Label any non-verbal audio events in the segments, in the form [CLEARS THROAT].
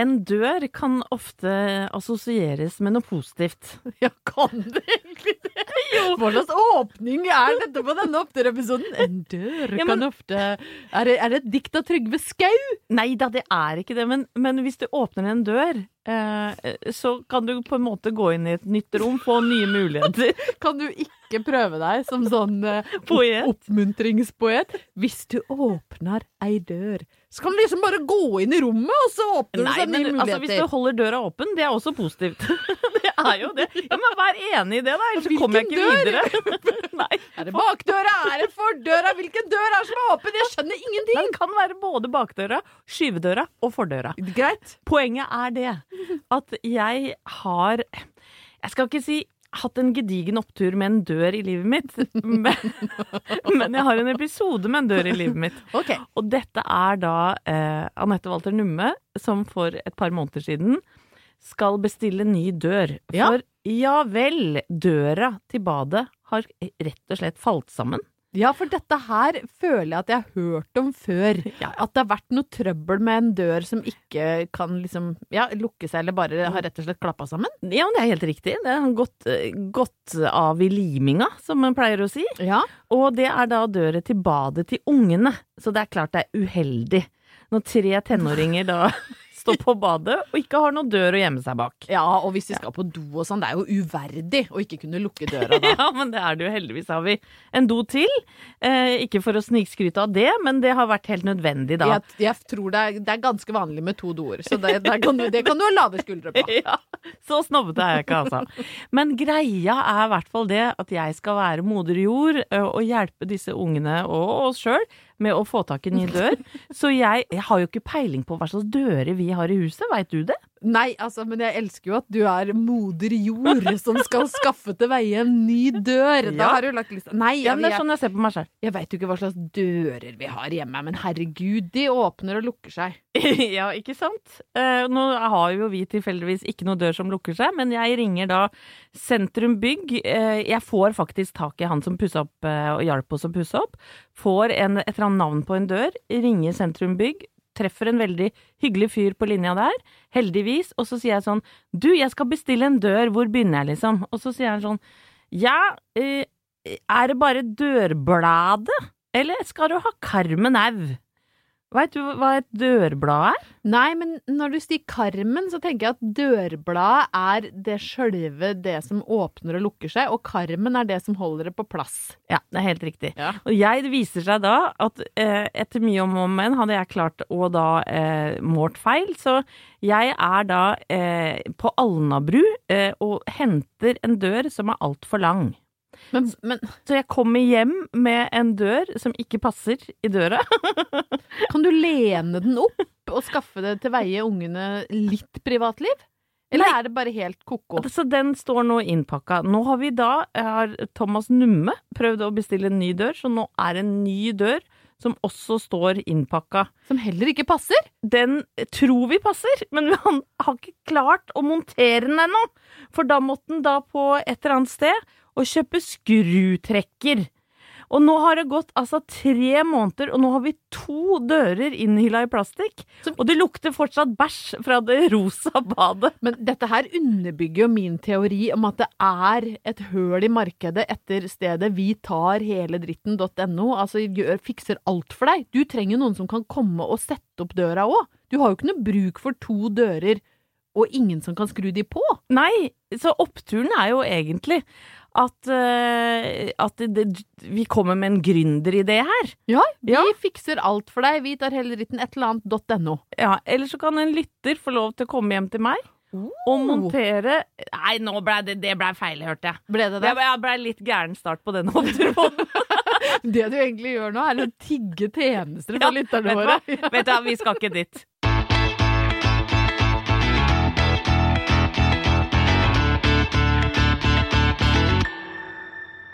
En dør kan ofte assosieres med noe positivt. [LAUGHS] ja, kan det egentlig det? Hva slags åpning er dette på denne oppdørepisoden? En dør Ja, men- kan ofte er det, er det et dikt av Trygve Skau? Nei da, det er ikke det, men, men hvis du åpner en dør, eh, så kan du på en måte gå inn i et nytt rom, få nye muligheter. [LAUGHS] Kan du ikke prøve deg som sånn eh, Poet. oppmuntringspoet? Hvis du åpner ei dør, så kan du liksom bare gå inn i rommet, og så åpner det Nei, seg nye muligheter. altså, hvis du holder døra åpen, det er også positivt. [LAUGHS] det er jo det. Ja, men vær enig i det, da, ellers kommer jeg ikke dør? videre. [LAUGHS] Nei. [LAUGHS] Er det bakdøra? Er det fordøra? Hvilken dør er det som er åpen? Jeg skjønner ingenting! Den kan være både bakdøra, skyvedøra og fordøra. Greit. Poenget er det at jeg har Jeg skal ikke si hatt en gedigen opptur med en dør i livet mitt, [LAUGHS] men, men jeg har en episode med en dør i livet mitt. Okay. Og dette er da eh, Anette Walter Numme som for et par måneder siden skal bestille ny dør. Ja. For ja vel, døra til badet har rett og slett falt sammen. Ja, for dette her føler jeg at jeg har hørt om før. [LAUGHS] At det har vært noe trøbbel med en dør som ikke kan liksom ja, lukke seg, eller bare har rett og slett klappa sammen. Ja, det er helt riktig. Det har gått, gått av i liminga, som man pleier å si. Ja. Og det er da døra til badet til ungene. Så det er klart det er uheldig når tre tenåringer da [LAUGHS] står på badet og ikke har noen dør å gjemme seg bak. Ja, og hvis de skal på do og sånn, det er jo uverdig å ikke kunne lukke døra da. [LAUGHS] Ja, men det er det jo heldigvis. Har vi en do til. Eh, ikke for å snikskryte av det, men det har vært helt nødvendig da. Jeg, jeg tror det er, det er ganske vanlig med to doer, så det, det, kan, du- det kan du ha lave skuldre på. [LAUGHS] Ja, så snobbete er jeg ikke, altså. Men greia er i hvert fall det at jeg skal være moder jord og hjelpe disse ungene og oss sjøl med å få tak i ny dør. [LAUGHS] Så jeg, jeg har jo ikke peiling på hva slags dører vi har i huset, veit du det? Nei, altså, men jeg elsker jo at du er moder jord som skal skaffe til veie en ny dør. Da har du lagt lista Nei, Ja, men det er sånn jeg ser på meg selv. jeg veit jo ikke hva slags dører vi har hjemme, men herregud, de åpner og lukker seg. [LAUGHS] ja, ikke sant? Eh, nå har jo vi tilfeldigvis ikke noe dør som lukker seg, men jeg ringer da Sentrum Bygg. Eh, jeg får faktisk tak i han som pussa opp eh, og hjalp oss å pusse opp. Får en, et eller annet navn på en dør, ringer Sentrum Bygg. Treffer en veldig hyggelig fyr på linja der, heldigvis. Og så sier jeg sånn Du, jeg skal bestille en dør, hvor begynner jeg, liksom? Og så sier han sånn Ja, eh, er det bare dørbladet? Eller skal du ha karmen au? Veit du hva et dørblad er? Nei, men når du sier karmen, så tenker jeg at dørbladet er det sjølve det som åpner og lukker seg, og karmen er det som holder det på plass. Ja, det er helt riktig. Ja. Og jeg, det viser seg da at eh, etter mye om og men hadde jeg klart å da eh, målt feil, så jeg er da eh, på Alnabru eh, og henter en dør som er altfor lang. Men, men Så jeg kommer hjem med en dør som ikke passer i døra. [LAUGHS] kan du lene den opp og skaffe det til veie ungene litt privatliv? Eller Nei. er det bare helt ko-ko? Så den står nå innpakka. Nå har vi da, har Thomas Numme prøvd å bestille en ny dør, så nå er en ny dør som også står innpakka. Som heller ikke passer? Den tror vi passer, men [LAUGHS] han har ikke klart å montere den ennå. For da måtte han da på et eller annet sted og kjøpe skrutrekker. Og nå har det gått altså tre måneder, og nå har vi to dører innhylla i plastikk. Og det lukter fortsatt bæsj fra det rosa badet. Men dette her underbygger jo min teori om at det er et høl i markedet etter stedet vi tar hele dritten.no. Altså gjør, fikser alt for deg. Du trenger noen som kan komme og sette opp døra òg. Du har jo ikke noe bruk for to dører og ingen som kan skru de på. Nei, så oppturen er jo egentlig at, eh, at det, vi kommer med en gründeridé her. Ja, vi Ja. fikser alt for deg. Vi tar hele ritten et eller annet.no. Ja, Eller så kan en lytter få lov til å komme hjem til meg og montere Nei, nå ble det, det ble feil, hørte jeg. Ble det Det det? ble, jeg ble litt gæren start på denne [LAUGHS] oppturen. Det du egentlig gjør nå, er å tigge tjenester fra Ja, lytterne våre. Vet du hva, vi skal ikke dit.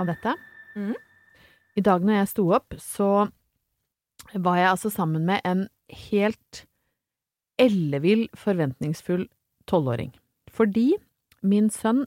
Anette, Mm. i dag når jeg sto opp, så var jeg altså sammen med en helt ellevill, forventningsfull tolvåring. Fordi min sønn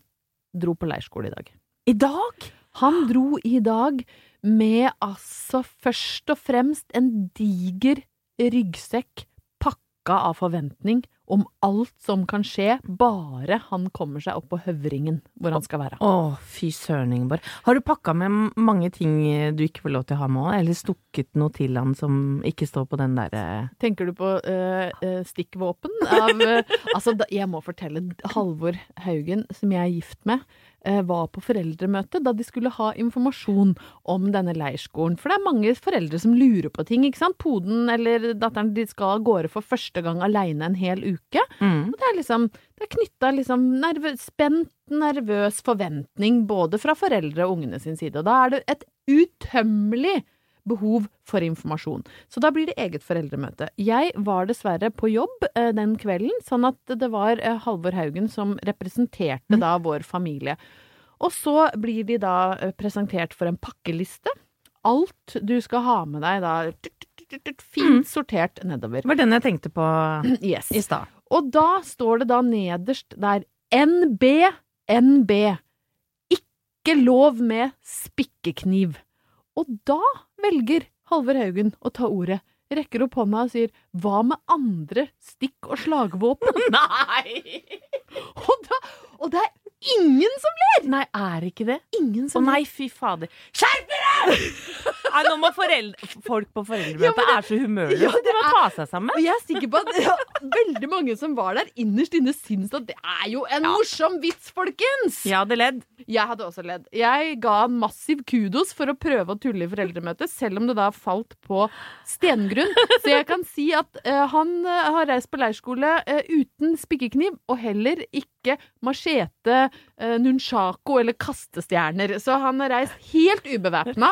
dro på leirskole i dag. I dag? Han dro i dag med altså først og fremst en diger ryggsekk pakka av forventning om alt som kan skje, bare han kommer seg opp på høvringen hvor han skal være. Å, fy søren, Ingeborg. Har du pakka med mange ting du ikke får lov til å ha med òg? Eller stukket noe til han som ikke står på den derre Tenker du på eh, eh, stikkvåpen? Av, eh, [LAUGHS] altså, jeg må fortelle. Halvor Haugen, som jeg er gift med, eh, var på foreldremøte da de skulle ha informasjon om denne leirskolen. For det er mange foreldre som lurer på ting, ikke sant? Poden eller datteren de skal av gårde for første gang aleine en hel uke. mm. Og det er liksom Det er knytta liksom nervø spent, nervøs forventning både fra foreldre og ungene sin side. Og da er det et utømmelig behov for informasjon. Så da blir det eget foreldremøte. Jeg var dessverre på jobb eh, den kvelden, sånn at det var eh, Halvor Haugen som representerte da vår familie. Og så blir de da eh, presentert for en pakkeliste. Alt du skal ha med deg da tut, tut, tut, tut, fint sortert nedover. Det var den jeg tenkte på [CLEARS THROAT] Yes. i stad. Og da står det da nederst der NB, NB. Ikke lov med spikkekniv. Og da velger Halvor Haugen å ta ordet, rekker opp hånda og sier hva med andre stikk- og slagvåpen? [LAUGHS] Nei! Og, da, og det er ingen som ler! Nei, er ikke det? Ingen Å som nei, fy fader. Skjerp dere! Nei, nå må folk på foreldremøte Ja, det- er så humørløse. Ja, de må ta seg sammen. Jeg er sikker på at ja, veldig mange som var der, innerst inne syns at det er jo en morsom vits, folkens! Jeg hadde ledd. Jeg hadde også ledd. Jeg ga en massiv kudos for å prøve å tulle i foreldremøtet, selv om det da falt på stengrunn. Så jeg kan si at uh, han uh, har reist på leirskole uh, uten spikkekniv, og heller ikke machete, nunchako eller kastestjerner. Så han har reist helt ubevæpna,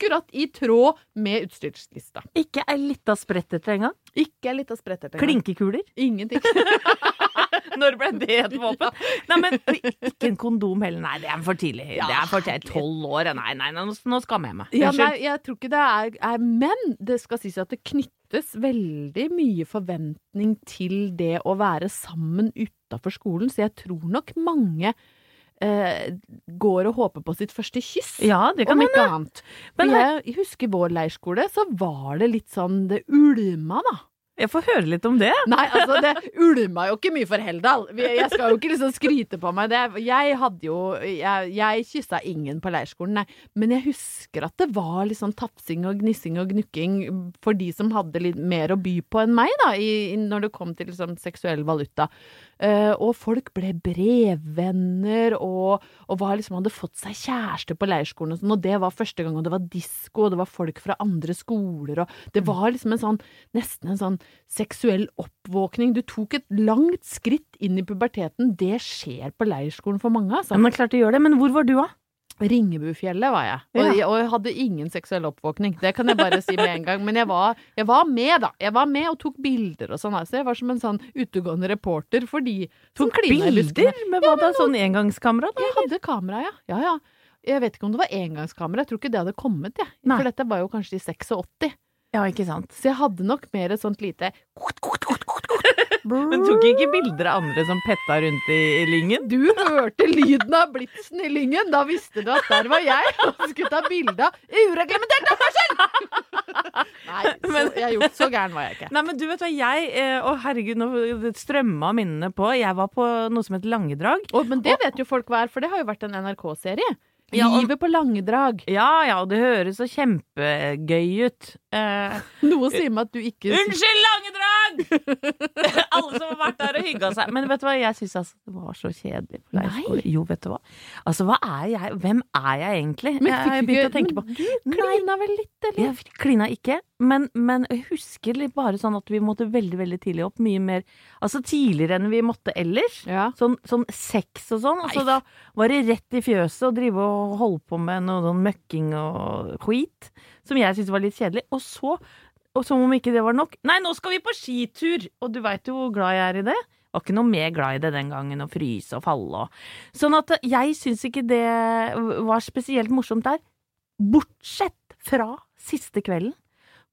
akkurat i tråd med utstyrslista. Ikke ei lita spretterte engang. Ikke ei lita sprettert engang. Klinkekuler. Ingenting. [LAUGHS] Når ble det et [LAUGHS] våpen? Nei, men ikke en kondom heller. Nei, det er for tidlig. det er for tidlig. Tolv år. Nei, nei, nei, nå skammer jeg meg. Ja, nei, jeg tror ikke det er, er Men det skal sies at det knyttes veldig mye forventning til det å være sammen utafor skolen, så jeg tror nok mange eh, går og håper på sitt første kyss. Ja, det kan om ikke annet. Men jeg husker vår leirskole, så var det litt sånn Det ulma, da. Jeg får høre litt om det. Nei, altså, det ulma jo ikke mye for Heldal. Jeg skal jo ikke liksom skryte på meg det. Jeg hadde jo Jeg, jeg kyssa ingen på leirskolen, nei. Men jeg husker at det var litt sånn tafsing og gnissing og gnukking for de som hadde litt mer å by på enn meg, da, i, når det kom til liksom seksuell valuta. Eh, og folk ble brevvenner og, og liksom, hadde fått seg kjæreste på leirskolen og sånn, og det var første gang, og det var disko, og det var folk fra andre skoler, og det var liksom en sånn, nesten en sånn seksuell oppvåkning. Du tok et langt skritt inn i puberteten. Det skjer på leirskolen for mange, altså. Ja, men klart det gjør det. Men hvor var du, da? Ringebufjellet var jeg. Og, jeg. og jeg hadde ingen seksuell oppvåkning. Det kan jeg bare si med en gang. Men jeg var, jeg var med, da. Jeg var med og tok bilder og sånn. Så jeg var som en sånn utegående reporter for de som Tok klina i var bilder med hva da? Sånn engangskamera? da? Jeg hadde kamera, ja. Ja, ja. Jeg vet ikke om det var engangskamera. Jeg tror ikke det hadde kommet, jeg. Nei. For dette var jo kanskje i 86. Ja, ikke sant. Så jeg hadde nok mer et sånt lite Men tok ikke bilder av andre som petta rundt i, i lyngen? Du hørte lyden av blitsen i lyngen. Da visste du at der var jeg og skulle ta bilde av ureglementert oppførsel! Nei, så, Men- jeg gjort så gæren var jeg ikke. Nei, men du vet hva, jeg eh, Å, herregud, nå strømma minnene på. Jeg var på noe som het Langedrag. Oh, men det vet jo folk hva er, for det har jo vært en NRK-serie. Ja, og- Livet på Langedrag. Ja ja, og det høres så kjempegøy ut. Eh, Noe sier meg at du ikke Unnskyld, Langedrag! [LAUGHS] Alle som har vært der og hygga seg. Men vet du hva, jeg syns altså det var så kjedelig på leirskole. Jo, vet du hva. Altså, hva er jeg? Hvem er jeg egentlig? Men jeg har begynt å tenke på. Men du klina vel litt, eller? Jeg klina ikke, men, men jeg husker bare sånn at vi måtte veldig veldig tidlig opp. Mye mer Altså tidligere enn vi måtte ellers. Ja. Sånn, sånn sex og sånn. Altså, da var det rett i fjøset å drive og holde på med noe sånn møkking og skit. Som jeg syntes var litt kjedelig. Og så, og som om ikke det var nok Nei, nå skal vi på skitur! Og du veit jo hvor glad jeg er i det. Var ikke noe mer glad i det den gangen, å fryse og falle og Sånn at jeg syns ikke det var spesielt morsomt der. Bortsett fra siste kvelden.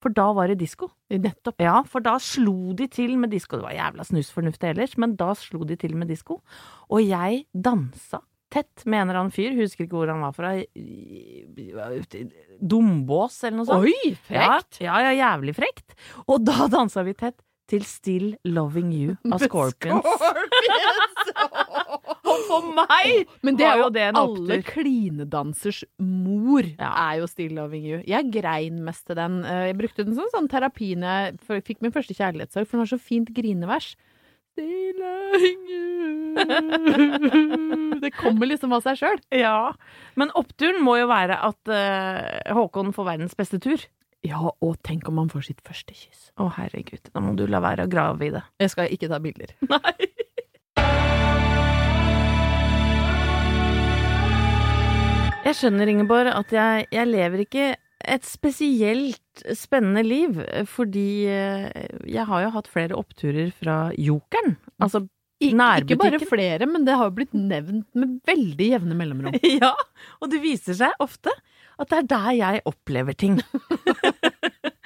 For da var det disko. Nettopp. Ja, for da slo de til med disko. Det var jævla snusfornuftig ellers, men da slo de til med disko. Og jeg dansa tett mener han fyr, husker ikke hvor han var fra. Dombås eller noe sånt. Oi, frekt! Ja, ja, ja, jævlig frekt. Og da dansa vi tett til Still Loving You [LAUGHS] av Scorpions. [LAUGHS] Og for meg Men det er jo det en alle opptur. klinedansers mor Ja. er jo Still Loving You. Jeg grein mest til den. Eh, Jeg brukte den som sånn terapi når jeg fikk min første kjærlighetssorg, for den har så fint grinevers. [LAUGHS] Det kommer liksom av seg sjøl. Ja, men oppturen må jo være at uh, Håkon får verdens beste tur. Ja, og tenk om han får sitt første kyss. Å herregud, da må du la være å grave i det. Jeg skal ikke ta bilder. [LAUGHS] Nei. Jeg skjønner, Ingeborg, at jeg, jeg lever ikke et spesielt spennende liv, fordi eh, jeg har jo hatt flere oppturer fra Jokeren. Altså nærbutikken. ikke bare flere, men det har jo blitt nevnt med veldig jevne mellomrom. [LAUGHS] Ja, og det viser seg ofte at det er der jeg opplever ting. [LAUGHS]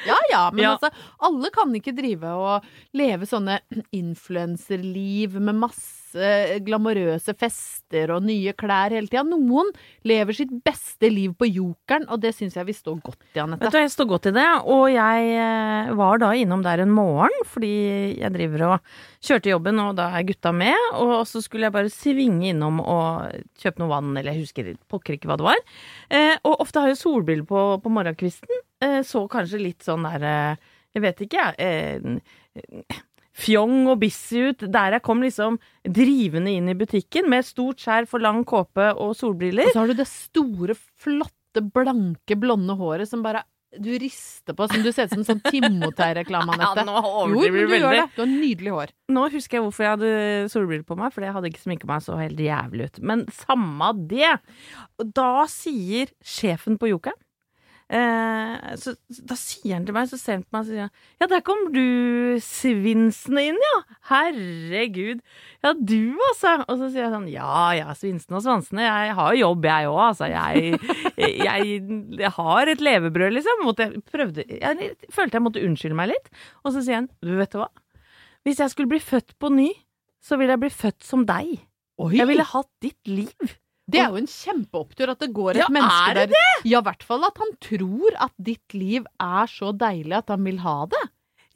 Ja ja, men Ja. altså, alle kan ikke drive og leve sånne [CLEARS THROAT] influenserliv med masse glamorøse fester og nye klær hele tida. Noen lever sitt beste liv på jokeren, og det syns jeg vi står godt i, Vet Anette. du, Jeg står godt i det, og jeg eh, var da innom der en morgen, fordi jeg driver og kjørte jobben, og da er gutta med, og så skulle jeg bare svinge innom og kjøpe noe vann, eller jeg husker pokker ikke hva det var. Eh, og ofte har jeg solbriller på, på morgenkvisten, så kanskje litt sånn der, eh, jeg vet ikke, jeg, eh, fjong og busy ut, der jeg kom liksom drivende inn i butikken med stort skjær for lang kåpe og solbriller. Og så har du det store, flotte, blanke, blonde håret som bare du rister på, som du ser ut som en sånn Timotei-reklame, [LAUGHS] Anette. nå Jo, overdriver du du gjør veldig. det. Du har nydelig hår. Nå husker jeg hvorfor jeg hadde solbriller på meg, for jeg hadde ikke sminka meg så helt jævlig ut. Men samme det. Da sier sjefen på Jokeren eh, så, Da sier han til meg, så ser han på meg og sier han, Ja, der kom du svinsende inn, ja. Herregud. Ja, du, altså. Og så sier jeg sånn Ja ja, svinsende og svansene. Jeg har jo jobb, jeg òg, altså. Jeg, jeg, jeg har et levebrød, liksom. Jeg prøvde Jeg følte jeg måtte unnskylde meg litt. Og så sier han Du, vet du hva? Hvis jeg skulle bli født på ny, så ville jeg bli født som deg. Oi! Jeg ville hatt ditt liv. Det er jo en kjempeopptur at det går et Ja, menneske er det der Ja, i hvert fall at han tror at ditt liv er så deilig at han vil ha det.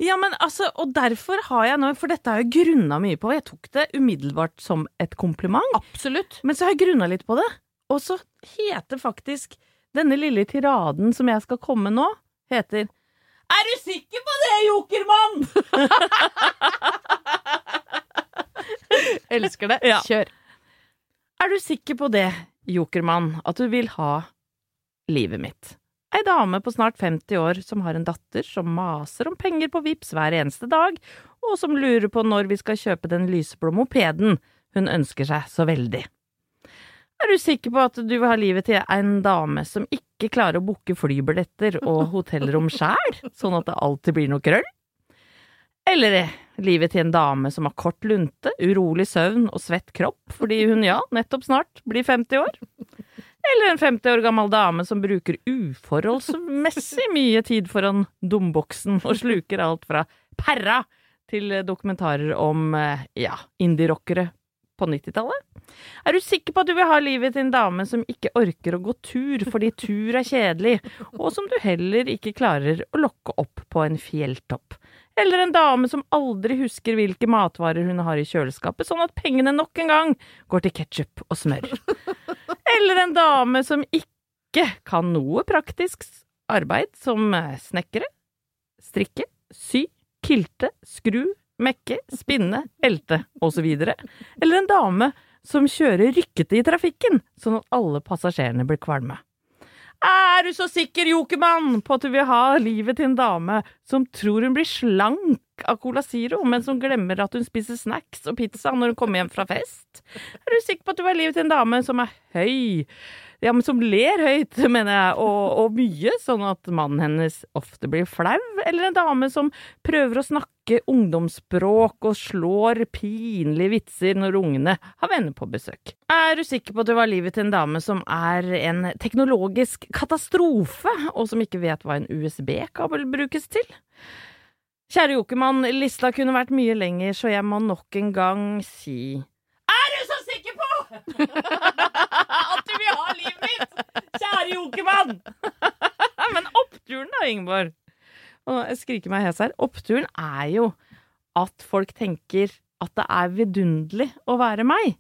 Ja, men altså, og derfor har jeg nå For dette har jeg grunna mye på. Jeg tok det umiddelbart som et kompliment. Absolutt. Men så har jeg grunna litt på det. Og så heter faktisk denne lille tiraden som jeg skal komme nå, heter Er du sikker på det, Jokermann?! [LAUGHS] Elsker det. Ja. Er du sikker på det, Jokermann, at du vil ha livet mitt? Ei dame på snart 50 år som har en datter som maser om penger på VIPS hver eneste dag, og som lurer på når vi skal kjøpe den lyseblå mopeden hun ønsker seg så veldig. Er du sikker på at du vil ha livet til en dame som ikke klarer å booke flybilletter og hotellrom [LAUGHS] sjæl, sånn at det alltid blir noe krøll? Eller er livet til en dame som har kort lunte, urolig søvn og svett kropp fordi hun, ja, nettopp snart blir 50 år? Eller en 50 år gammel dame som bruker uforholdsmessig mye tid foran domboksen og sluker alt fra perra til dokumentarer om, eh, ja, indie-rockere på 90-tallet? Er du sikker på at du vil ha livet til en dame som ikke orker å gå tur fordi tur er kjedelig, og som du heller ikke klarer å lokke opp på en fjelltopp? Eller en dame som aldri husker hvilke matvarer hun har i kjøleskapet, sånn at pengene nok en gang går til ketsjup og smør? [LAUGHS] Eller en dame som ikke kan noe praktisk arbeid som snekkere, strikke, sy, kilte, skru, mekke, spinne, elte osv. Eller en dame som kjører rykkete i trafikken, sånn at alle passasjerene blir kvalme. Er du så sikker, Jokermann, på at du vil ha livet til en dame som tror hun blir slank av Cola Zero, men som glemmer at hun spiser snacks og pizza når hun kommer hjem fra fest? Er du sikker på at du vil ha livet til en dame som er høy, ja, men som ler høyt, [LAUGHS] mener jeg, og, og mye, sånn at mannen hennes ofte blir flau? Eller en dame som prøver å snakke ungdomsspråk og slår pinlige vitser når ungene har venner på besøk? Er du sikker på at du har livet til en dame som er en teknologisk katastrofe, og som ikke vet hva en USB-kabel brukes til? Kjære Jokermann, lista kunne vært mye lenger, så jeg må nok en gang si Er du så sikker på [LAUGHS] vil ha livet mitt? Kjære Jokermann! [LAUGHS] Men oppturen da, Ingeborg. Og jeg skriker meg hes her. Oppturen er jo at folk tenker at det er vidunderlig å være meg.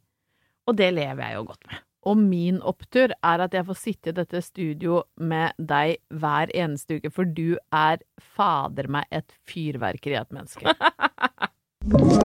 Og det lever jeg jo godt med. Og min opptur er at jeg får sitte i dette studio med deg hver eneste uke, for du er fader meg et fyrverkeri av et menneske. [LAUGHS]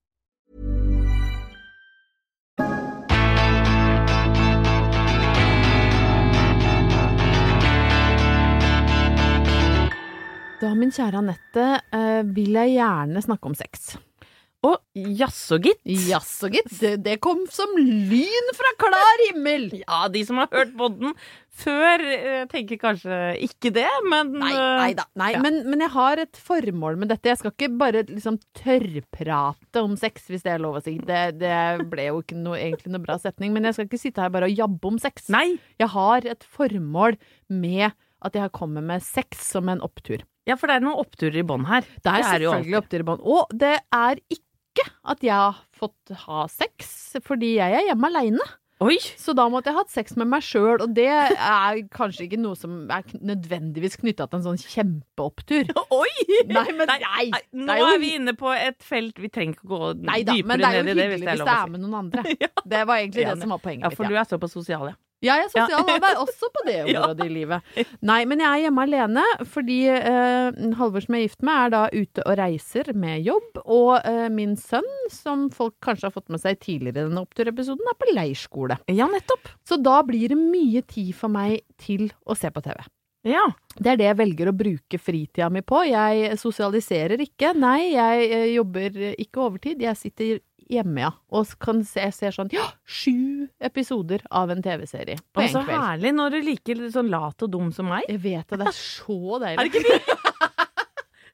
Da, min kjære Anette, eh, vil jeg gjerne snakke om sex. Å, jaså, gitt. Jaså, gitt. Det, det kom som lyn fra klar himmel. Ja, de som har hørt podden før, eh, tenker kanskje ikke det, men Nei, eh, nei da. Nei, ja. men, men jeg har et formål med dette. Jeg skal ikke bare liksom tørrprate om sex, hvis det er lov å si. Det, det ble jo ikke noe, egentlig noe bra setning. Men jeg skal ikke sitte her bare og jabbe om sex. Nei. Jeg har et formål med at jeg kommer med sex som en opptur. Ja, for det er noen oppturer i bånn her. Det er, jo selvfølgelig oppturer opptur i bånn. Og det er ikke at jeg har fått ha sex, fordi jeg er hjemme aleine. Oi! Så da måtte jeg ha hatt sex med meg sjøl, og det er kanskje ikke noe som er nødvendigvis knytta til en sånn kjempeopptur. [LAUGHS] Oi! Nei, men nei, Nå er jo er vi inne på et felt Vi trenger ikke gå Nei da, dypere men det er jo ned i det. hyggelig Hvis det er hvis det er med noen andre. [LAUGHS] Det var egentlig det som var poenget Ja, mitt. for du er såpass sosial, ja. Jeg er sosial, han er også på det [LAUGHS] området i livet. Nei, men jeg er hjemme alene, fordi eh, Halvor som jeg er gift med, er da ute og reiser med jobb. Og eh, min sønn, som folk kanskje har fått med seg tidligere i denne oppturepisoden, er på leirskole. Ja, nettopp. Så da blir det mye tid for meg til å se på TV. Ja. Det er det jeg velger å bruke fritida mi på. Jeg sosialiserer ikke. Nei, jeg eh, jobber ikke overtid. Jeg sitter hjemme, ja. Og kan se, jeg ser sånn ja, sju episoder av en TV-serie på Og kveld. så herlig når du liker sånn lat og dum som meg. Jeg vet det. Det er så deilig. Er det ikke?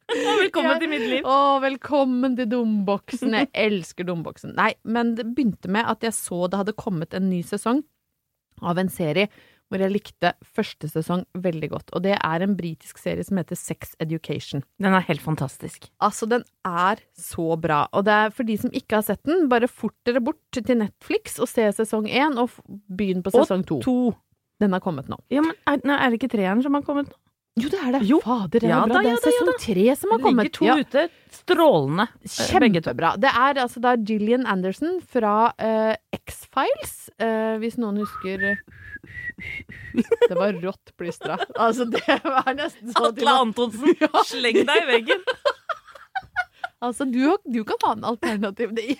Velkommen til mitt liv. Å, velkommen til Domboksen. Jeg elsker Domboksen. Nei, men det begynte med at jeg så det hadde kommet en ny sesong av en serie hvor jeg likte første sesong veldig godt. Og det er en britisk serie som heter Sex Education. Den er helt fantastisk. Altså, den er så bra. Og det er for de som ikke har sett den, bare fort dere bort til Netflix og se sesong én, og begynn på sesong to. To. Den har kommet nå. Ja, men er, er det ikke treeren som har kommet nå? Jo, det er det. Jo. Fader, det er Ja bra. da, det er ja sesong da. tre som har Det kommet. ligger to Ja. ute. Strålende. eh. Kjempebra. Det er altså da Gillian Anderson fra uh, X-Files, uh, hvis noen husker Det var rått plystra. Altså, det var nesten så Atle Antonsen, [LAUGHS] sleng deg i veggen! Altså, du, du kan ha en alternativ. Det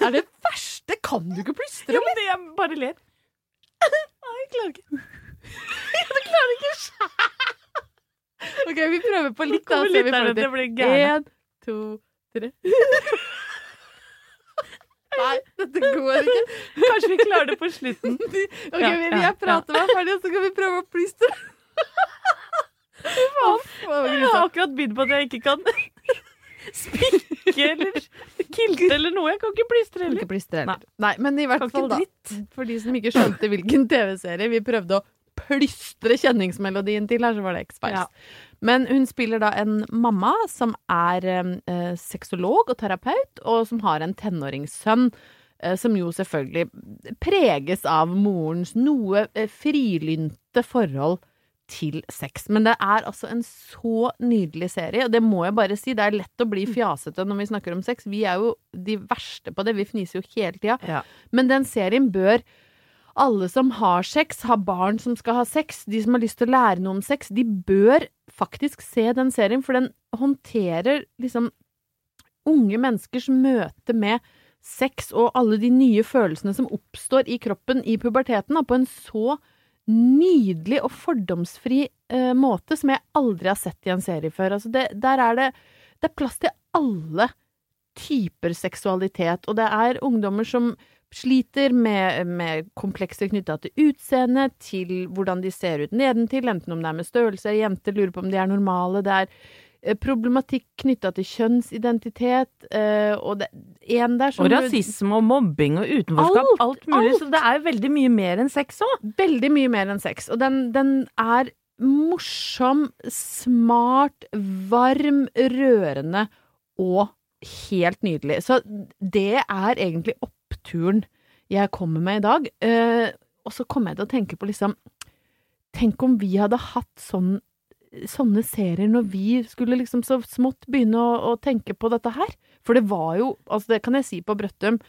er det verste! Kan du ikke plystre? Jo, men det, jeg bare ler. Nei, jeg klarer ikke. [LAUGHS] Jeg klarer ikke sjæl! OK, vi prøver på litt, da. Så vi får det til. En, to, tre. [LAUGHS] Nei, dette går ikke. Kanskje vi klarer det på slutten. [LAUGHS] OK, Ja, vi, jeg prater meg ferdig, og så kan vi prøve å plystre. Det Jeg har akkurat begynt på at jeg ikke kan [LAUGHS] spikke eller kilte eller noe. Jeg kan ikke plystre heller. ikke plystre heller. Nei, men i hvert fall, da. For de som ikke skjønte hvilken TV-serie vi prøvde å plystre kjenningsmelodien til her, så var det X-Files. Ja. Men hun spiller da en mamma som er eh, sexolog og terapeut, og som har en tenåringssønn. eh, Som jo selvfølgelig preges av morens noe eh, frilynte forhold til sex. Men det er altså en så nydelig serie, og det må jeg bare si. Det er lett å bli fjasete når vi snakker om sex. Vi er jo de verste på det. Vi fniser jo hele tida. Ja. Men den serien bør alle som har sex, har barn som skal ha sex, de som har lyst til å lære noe om sex, de bør faktisk se den serien, for den håndterer liksom unge menneskers møte med sex og alle de nye følelsene som oppstår i kroppen i puberteten, da, på en så nydelig og fordomsfri eh, måte som jeg aldri har sett i en serie før. Altså det, der er det, det er plass til alle typer seksualitet, og det er ungdommer som sliter med, med komplekser knytta til utseende, til hvordan de ser ut nedentil, enten om det er med størrelse, jenter lurer på om de er normale, det er eh, problematikk knytta til kjønnsidentitet, eh, og det en der som Og rasisme og mobbing og utenforskap. Alt, Alt, mulig. alt. Så det er veldig mye mer enn sex òg. Veldig mye mer enn sex. Og den, den er morsom, smart, varm, rørende og helt nydelig. Så det er egentlig oppturen jeg kommer med i dag. Eh, og så kommer jeg til å tenke på liksom Tenk om vi hadde hatt sånn, sånne serier når vi skulle liksom så smått begynne å, å tenke på dette her. For det var jo, altså det kan jeg si på Brøttum,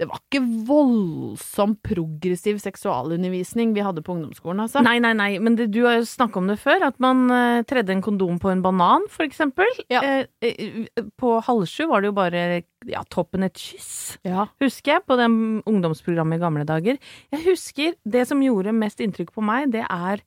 det var ikke voldsom progressiv seksualundervisning vi hadde på ungdomsskolen, altså. Nei, nei, nei, men det, du har jo snakka om det før, at man uh, tredde en kondom på en banan, for eksempel. Ja. Uh, uh, på halv sju var det jo bare ja, toppen et kyss, Ja. husker jeg, på den ungdomsprogrammet i gamle dager. Jeg husker det som gjorde mest inntrykk på meg, det er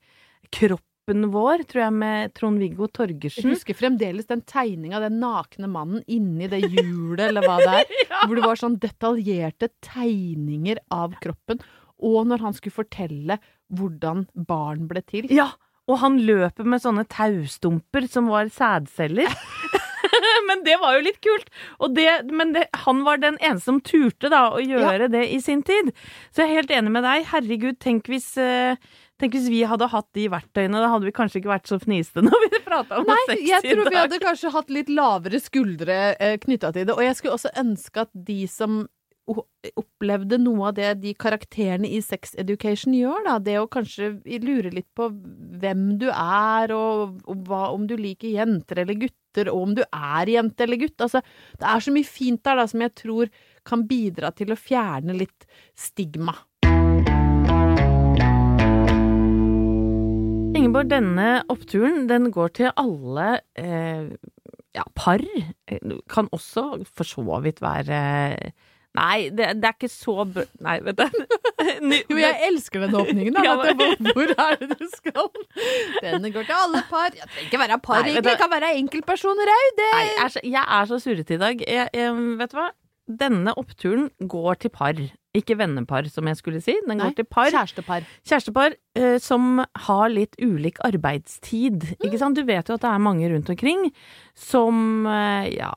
kroppen vår, tror jeg, med Trond-Viggo Jeg husker fremdeles den tegninga av den nakne mannen inni det hjulet, eller hva det er. [LAUGHS] Hvor det var sånn detaljerte tegninger av kroppen. Og når han skulle fortelle hvordan barn ble til. Ja, og han løper med sånne taustumper som var sædceller. [LAUGHS] men det var jo litt kult. Og det, men det, han var den eneste som turte da å gjøre det i sin tid. Så jeg er helt enig med deg. Herregud, tenk hvis, eh, tenk hvis vi hadde hatt de verktøyene. Da hadde vi kanskje ikke vært så fniste når vi [LAUGHS] prata om Nei, sex jeg tror vi hadde kanskje hatt litt lavere skuldre eh, knytta til det. Og jeg skulle også ønske at de som opplevde noe av det de karakterene i Sex Education gjør, da, det å kanskje lure litt på hvem du er, og, og hva, om du liker jenter eller gutter, og om du er jente eller gutt. Altså, det er så mye fint der da, som jeg tror kan bidra til å fjerne litt stigma. Ingeborg, denne oppturen den går til alle eh, ja, par. Eh, Kan også for så vidt være Nei, det, det er ikke så br... Nei, vet du. [LAUGHS] Jo, jeg elsker den åpningen. Da. Ja, men- hvor er det du skal? Denne går til alle par. Jeg trenger ikke være par, egentlig. Det kan være enkeltpersoner òg. Det Nei, jeg er så, jeg er så surrete i dag. Jeg, jeg, vet du hva? Denne oppturen går til par. Ikke vennepar, som jeg skulle si. Den Nei, går til par. Kjærestepar. Kjærestepar eh, som har litt ulik arbeidstid. Ikke sant? Du vet jo at det er mange rundt omkring som eh, ja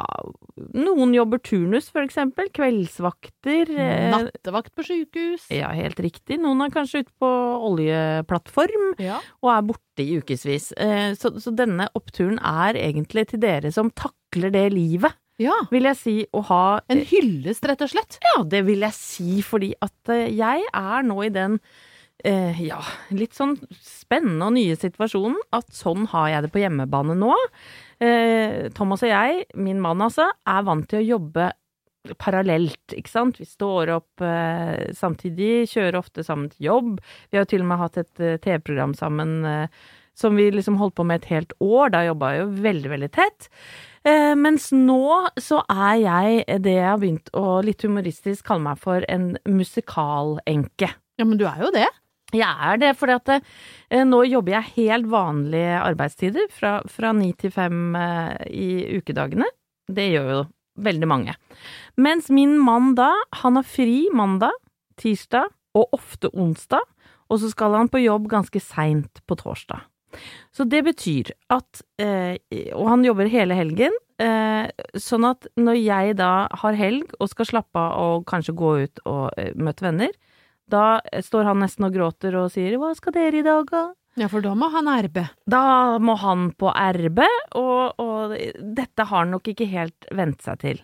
Noen jobber turnus, for eksempel. Kveldsvakter. eh, Nattevakt på sjukehus. ja, helt riktig. Noen er kanskje ute på oljeplattform Ja. og er borte i ukevis. Eh, så, så denne oppturen er egentlig til dere som takler det livet, ja. vil jeg si, å ha En hyllest, rett og slett. Ja, det vil jeg si, fordi at eh, jeg er nå i den eh, ja, litt sånn spennende og nye situasjonen at sånn har jeg det på hjemmebane nå. Eh, Thomas og jeg, min mann altså, er vant til å jobbe parallelt, ikke sant. Vi står opp eh, samtidig, kjører ofte sammen til jobb. Vi har jo til og med hatt et eh, TV-program sammen eh, som vi liksom holdt på med et helt år. Da jobba jeg jo veldig, veldig tett. Eh, mens nå så er jeg det jeg har begynt å litt humoristisk kalle meg for en musikalenke. Ja, men du er jo det. Jeg er det, fordi at eh, nå jobber jeg helt vanlige arbeidstider, fra, fra 9 til 5 eh, i ukedagene. Det gjør jo veldig mange. Mens min mann da, han har fri mandag, tirsdag og ofte onsdag, og så skal han på jobb ganske seint på torsdag. Så det betyr at eh, Og han jobber hele helgen, eh, sånn at når jeg da har helg og skal slappe av og kanskje gå ut og eh, møte venner, da står han nesten og gråter og sier 'hva skal dere i dag', da? Ja, for da må han erbe. Da må han på erbe, og, og dette har han nok ikke helt vent seg til.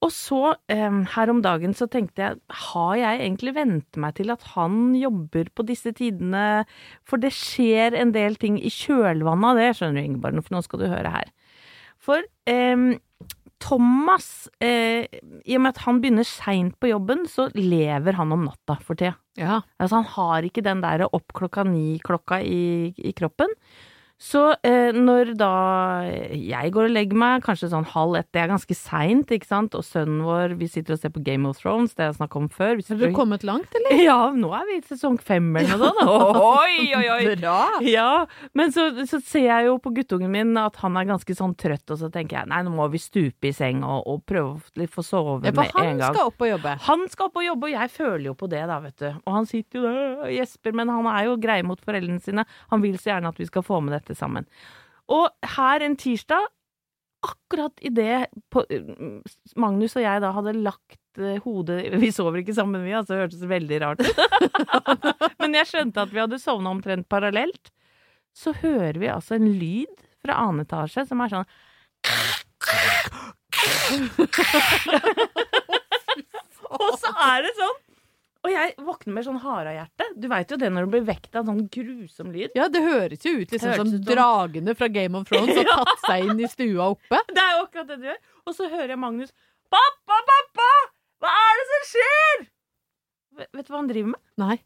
Og så, eh, her om dagen, så tenkte jeg, har jeg egentlig vent meg til at han jobber på disse tidene? For det skjer en del ting i kjølvannet av det, skjønner du, Ingeborg, for nå skal du høre her. For eh, Thomas, eh, i og med at han begynner seint på jobben, så lever han om natta for tida. Ja. Altså, han har ikke den der opp klokka ni-klokka i, i kroppen. Så eh, når da jeg går og legger meg, kanskje sånn halv ett, det er ganske seint, ikke sant, og sønnen vår, vi sitter og ser på Game of Thrones, det jeg snakket om før. Har dere kommet langt, eller? [LAUGHS] Ja, nå er vi i sesong fem eller noe sånt. [LAUGHS] Oi, oi, oi! Bra! Ja, men så, så ser jeg jo på guttungen min at han er ganske sånn trøtt, og så tenker jeg nei, nå må vi stupe i seng og, og prøve å få sove Ja, med en gang. han skal opp og jobbe. Han skal opp og jobbe, og jeg føler jo på det, da, vet du. Og han sitter jo der og gjesper, men han er jo grei mot foreldrene sine. Han vil så gjerne at vi skal få med dette sammen. Og her en tirsdag, akkurat idet Magnus og jeg da hadde lagt eh, hodet Vi sover ikke sammen, vi, altså, det hørtes veldig rart ut. [LAUGHS] men jeg skjønte at vi hadde sovna omtrent parallelt. Så hører vi altså en lyd fra annen etasje som er sånn [LAUGHS] Og så er det sånn Og jeg våkner med sånn harehjerte. Du veit jo det når du blir vekt av sånn grusom lyd. Ja, det høres jo ut liksom som dragene fra Game of Thrones har [LAUGHS] tatt seg inn i stua oppe. [LAUGHS] Det er jo akkurat det du gjør. Og så hører jeg Magnus Pappa, pappa! Hva er det som skjer? Vet du hva han driver med? Nei.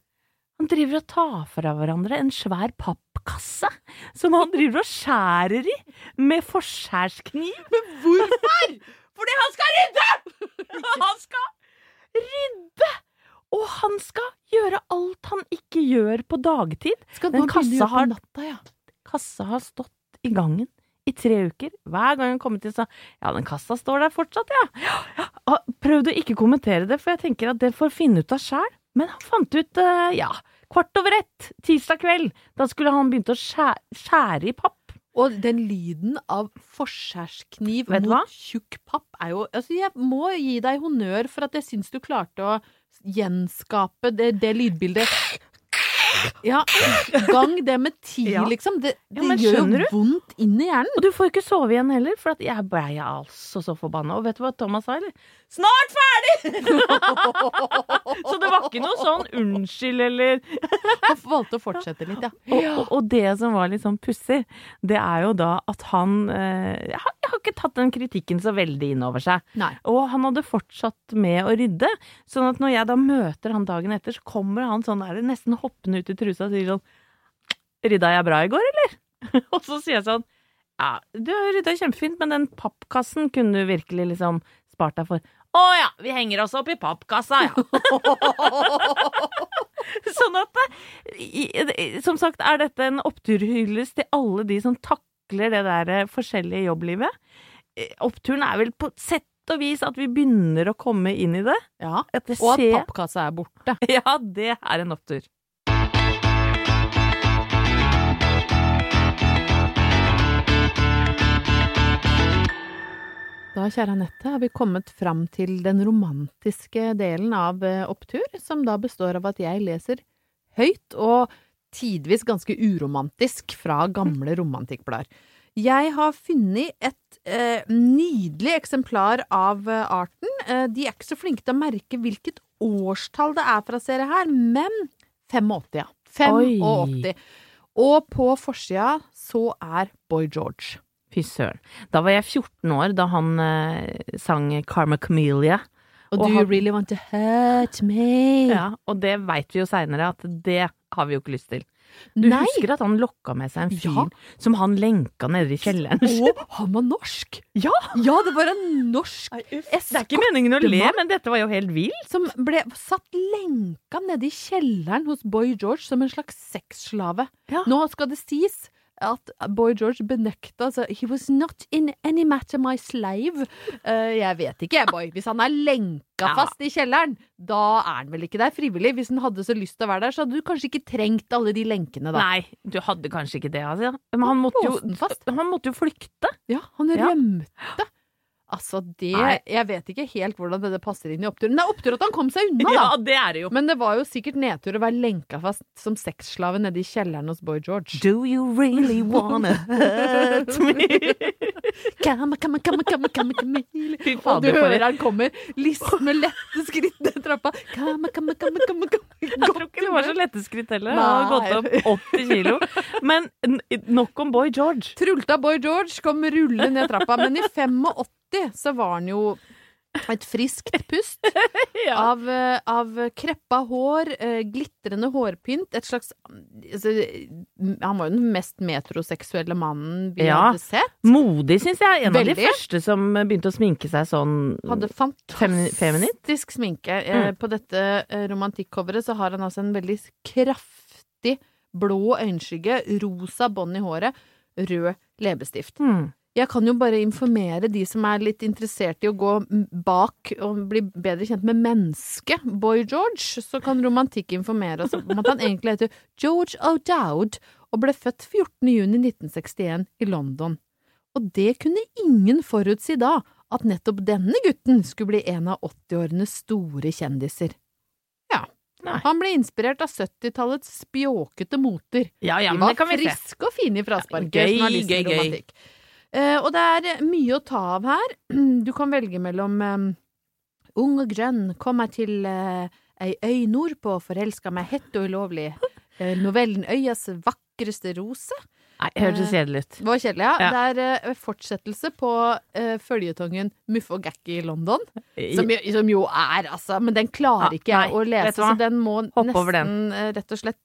Han driver og tar fra hverandre en svær pappkasse som han driver og skjærer i med forskjærskniv. [LAUGHS] Men hvorfor? Fordi han skal rydde! Han skal rydde! Og han skal gjøre alt han ikke gjør på dagtid. Skal begynne kassa har- natta, ja. Kassa har stått i gangen i tre uker. Hver gang han kommer til, så Ja, den kassa står der fortsatt, ja. ja. Prøvde å ikke kommentere det, for jeg tenker at det får finne ut av sjæl. Men han fant ut, eh, ja, kvart over ett, tirsdag kveld. Da skulle han begynt å skjære, skjære i papp. Og den lyden av forskjærskniv mot hva? tjukk papp er jo Altså, jeg må gi deg honnør for at jeg syns du klarte å gjenskape det, det lydbildet. Ja, gang det med ti, Ja. liksom. Det, det ja, gjør jo vondt inn i hjernen. Og du får ikke sove igjen heller, for jeg blei altså så forbanna. Og vet du hva Thomas sa, eller? Snart ferdig! [LAUGHS] så det var ikke noe sånn unnskyld eller [LAUGHS] Han valgte å fortsette litt, ja. Og, og, og det som var litt sånn pussig, det er jo da at han eh, har, har ikke tatt den kritikken så veldig inn over seg. Nei. Og han hadde fortsatt med å rydde. Sånn at når jeg da møter han dagen etter, så kommer han sånn der nesten hoppende ut i trusa og sier sånn rydda jeg bra i går, eller? [LAUGHS] og så sier jeg sånn Ja, du har rydda kjempefint, men den pappkassen kunne du virkelig liksom spart deg for. Å ja, vi henger oss opp i pappkassa, ja. [LAUGHS] sånn at Som sagt, er dette en oppturhyllest til alle de som takler det der eh, forskjellige jobblivet. Eh, Oppturen er vel på sett og vis at vi begynner å komme inn i det. Ja, det Og at pappkassa er borte. [LAUGHS] Ja, det er en opptur. Da, kjære Anette, har vi kommet fram til den romantiske delen av eh, Opptur, som da består av at jeg leser høyt og tidvis ganske uromantisk fra gamle romantikkblader. Jeg har funnet et eh, nydelig eksemplar av eh, arten. Eh, de er ikke så flinke til å merke hvilket årstall det er fra serie her, men 85, ja. 85. Og på forsida så er Boy George. Fy søren. Da var jeg 14 år da han eh, sang Karma Camellia. Og, Do You han- Really Want To Hurt Me? Ja, og det veit vi jo seinere at det har vi jo ikke lyst til. Du Nei. husker at han lokka med seg en fyr Ja. som han lenka nede i kjelleren? [LAUGHS] Og han var norsk! Ja! Ja, det var en norsk Det er ikke meningen å le, men dette var jo helt vilt. som ble satt lenka nede i kjelleren hos Boy George som en slags sexslave. Ja. Nå skal det sies at Boy George benekta altså, He was not in any matter my slave. Uh, jeg vet ikke, Boy. Hvis han er lenka fast i kjelleren, da er han vel ikke der frivillig. Hvis han hadde så lyst til å være der, så hadde du kanskje ikke trengt alle de lenkene, da. Nei, du hadde kanskje ikke det, altså. Men han måtte jo, han måtte jo flykte. Ja, han rømte. Altså, det Nei. Jeg vet ikke helt hvordan det passer inn i oppturen. Det er opptur at han kom seg unna, [LAUGHS] da. Ja, det er det jo. Men det var jo sikkert nedtur å være lenka fast som sexslave nede i kjelleren hos Boy George. Do you really wanna hurt me? [LAUGHS] Come, come, come, come, come, come. Fy Og du hører han kommer Listen med lette skritt ned trappa. Come, come, come, come, come. Jeg tror ikke det var så lette skritt heller. Han har gått opp 80 kilo. Men nok om Boy George. Trulta Boy George kom rullende ned trappa, men i 85 så var han jo et friskt pust [LAUGHS] av, eh, av kreppa hår, eh, glitrende hårpynt, et slags altså, Han var jo den mest metroseksuelle mannen vi Ja. hadde sett. Modig, syns jeg. En av de første som begynte å sminke seg sånn Hadde fantastisk fantastisk sminke. Eh, Mm. På dette romantikk-coveret så har han altså en veldig kraftig blå øyenskygge, rosa bånd i håret, rød leppestift. Hmm. Jeg kan jo bare informere de som er litt interessert i å gå bak og bli bedre kjent med mennesket Boy George, så kan romantikk informere oss om at han egentlig heter George O'Dowd og ble født 14. juni 1961 i London. Og det kunne ingen forutsi da, at nettopp denne gutten skulle bli en av 80-årenes store kjendiser. Ja. Nei. Han ble inspirert av 70-tallets spjåkete moter. Ja, ja, De men var det kan vi se. friske og fine i frasparket. Gøy, gøy, gøy. Eh, og det er mye å ta av her. [CLEARS THROAT] Du kan velge mellom um, Ung og grønn, kom meg til uh, ei øy nordpå, forelska meg hett og ulovlig. [LAUGHS] Eh, novellen Øyas vakreste rose. Nei, hørtes kjedelig ut. Det var kjedelig, ja. Ja. Det er eh, fortsettelse på uh, føljetongen Muff og Gacky i London. Som, jo- som jo er, altså Men den klarer Ja, ikke jeg å lese, så den må Hopp nesten den. rett og slett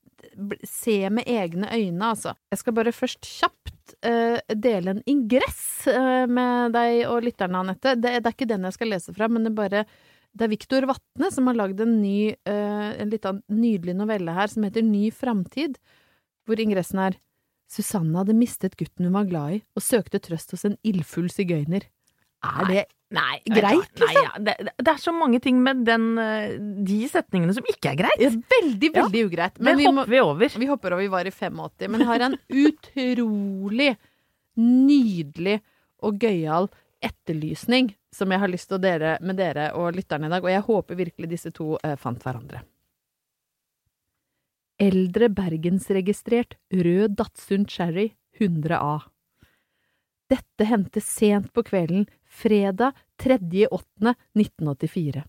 se med egne øyne, altså. Jeg skal bare først kjapt eh, dele en ingress uh, med deg og lytterne, Anette. Det, det er ikke den jeg skal lese fra, men det er bare det er Viktor Vatne som har lagd en ny, uh, en litt nydelig novelle her som heter Ny framtid, hvor ingressen er Susanne hadde mistet gutten hun var glad i, og søkte trøst hos en ildfull sigøyner. Er det Nei, Greit, liksom. Nei, ja, det, det- er så mange ting med den, eh, de setningene som ikke er greit. ja, veldig, veldig ugreit? det vi må- vi over. Vi hopper over, vi var i 85, men har en utrolig nydelig og gøyal etterlysning som jeg har lyst til å dele med dere og lytterne i dag, og jeg håper virkelig disse to eh, fant hverandre. Eldre bergensregistrert rød Datsun Cherry 100A. Dette hendte sent på kvelden, fredag 3.8.1984.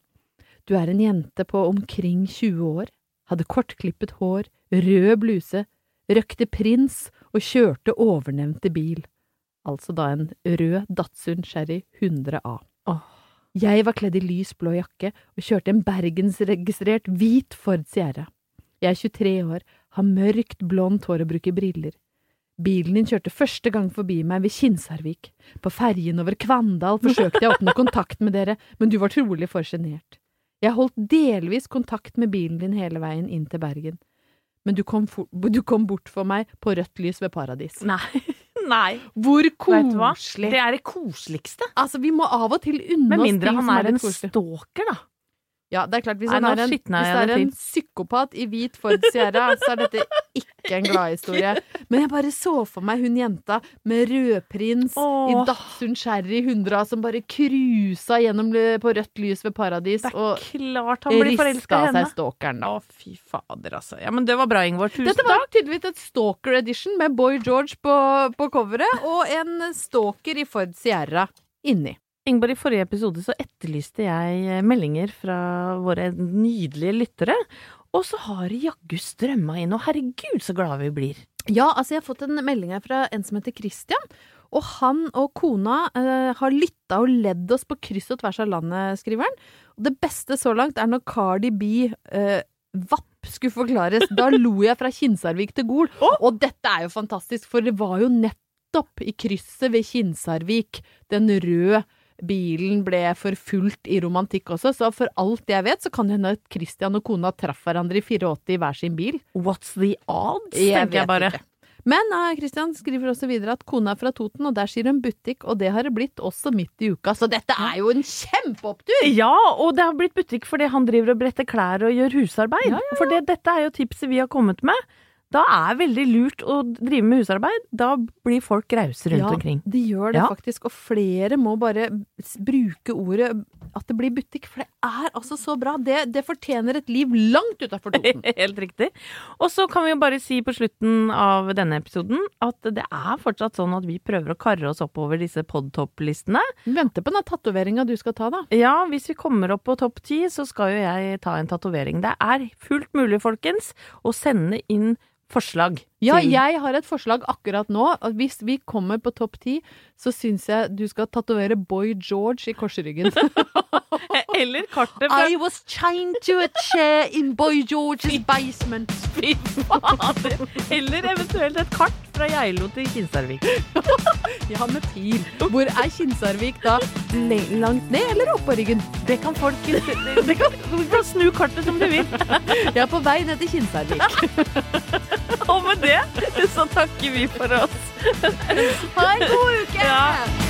Du er en jente på omkring 20 år, hadde kortklippet hår, rød bluse, røkte prins og kjørte overnevnte bil. Altså da en rød Datsun Sherry 100A. Åh. Jeg var kledd i lys blå jakke og kjørte en bergensregistrert hvit Ford Sierra. Jeg er 23 år, har mørkt, blondt hår og bruker briller. Bilen din kjørte første gang forbi meg ved Kinsarvik. På ferjen over Kvandal forsøkte jeg å åpne kontakt med dere, men du var trolig for sjenert. Jeg holdt delvis kontakt med bilen din hele veien inn til Bergen. Men du kom, for, du kom bort for meg på rødt lys ved Paradis. Nei. [LAUGHS] Nei. Hvor koselig! Det er det koseligste. Altså, vi må av og til unne oss ting som er litt en koselig. stalker, da. Ja, det er klart, hvis Nei, er en, hvis det er en psykopat i hvit Ford Sierra, så er dette ikke en gladhistorie. Men jeg bare så for meg hun jenta med rødprins i Åh. Datsun Cherry 100 som bare cruisa gjennom på rødt lys ved Paradis Det er og klart han blir rista av seg stalkeren. da. Å, fy fader, altså. Ja, men det var bra, Ingvor. Tusen Dette var tydeligvis et stalker edition med Boy George på, på coveret og en stalker i Ford Sierra inni. Ingeborg, i forrige episode så etterlyste jeg eh, meldinger fra våre nydelige lyttere. Og så har det jaggu strømma inn, og herregud så glade vi blir. Ja, altså jeg har fått en melding her fra en som heter Christian. Og han og kona eh, har lytta og ledd oss på kryss og tvers av landet, skriver han. Og det beste så langt er når Cardi B eh, Vapp skulle forklares. Da lo jeg fra Kinsarvik til Gol. Og dette er jo fantastisk, for det var jo nettopp i krysset ved Kinsarvik den røde bilen ble forfulgt i romantikk også, så for alt jeg vet, så kan det hende at Christian og kona traff hverandre i 84 i hver sin bil. What's the odds, Jeg tenker jeg bare. ikke. Men Kristian Christian skriver også videre at kona er fra Toten, og der sier hun butikk, og det har det blitt også midt i uka. Så dette er jo en kjempeopptur! Ja, og det har blitt butikk fordi han driver og bretter klær og gjør husarbeid. For det, dette er jo tipset vi har kommet med. Da er det veldig lurt å drive med husarbeid. Da blir folk rause rundt ja, omkring. de gjør det Ja. faktisk, og flere må bare bruke ordet at det blir butikk, for det er altså så bra. Det, det fortjener et liv langt utafor [LAUGHS] Toten. Helt riktig. Og så kan vi jo bare si på slutten av denne episoden at det er fortsatt sånn at vi prøver å karre oss oppover disse podtopplistene. Venter på den tatoveringa du skal ta, da. Ja, hvis vi kommer opp på topp ti, så skal jo jeg ta en tatovering. Det er fullt mulig, folkens, å sende inn forslag. Ja, jeg har et forslag akkurat nå. At hvis vi kommer på topp ti, så syns jeg du skal tatovere Boy George i korsryggen. [LAUGHS] Eller kartet fra I was chained to a chair in Boy George's basement. Fy fader! Eller eventuelt et kart fra Geilo til Kinsarvik. [LAUGHS] Ja, med pil. Hvor er Kinsarvik da? Langt ned eller oppå ryggen? Det kan folk [LAUGHS] det kan, Du kan snu kartet som du vil. [LAUGHS] Jeg er på vei ned til Kinsarvik. Og med det så takker vi for oss. Ha en god uke! Ja.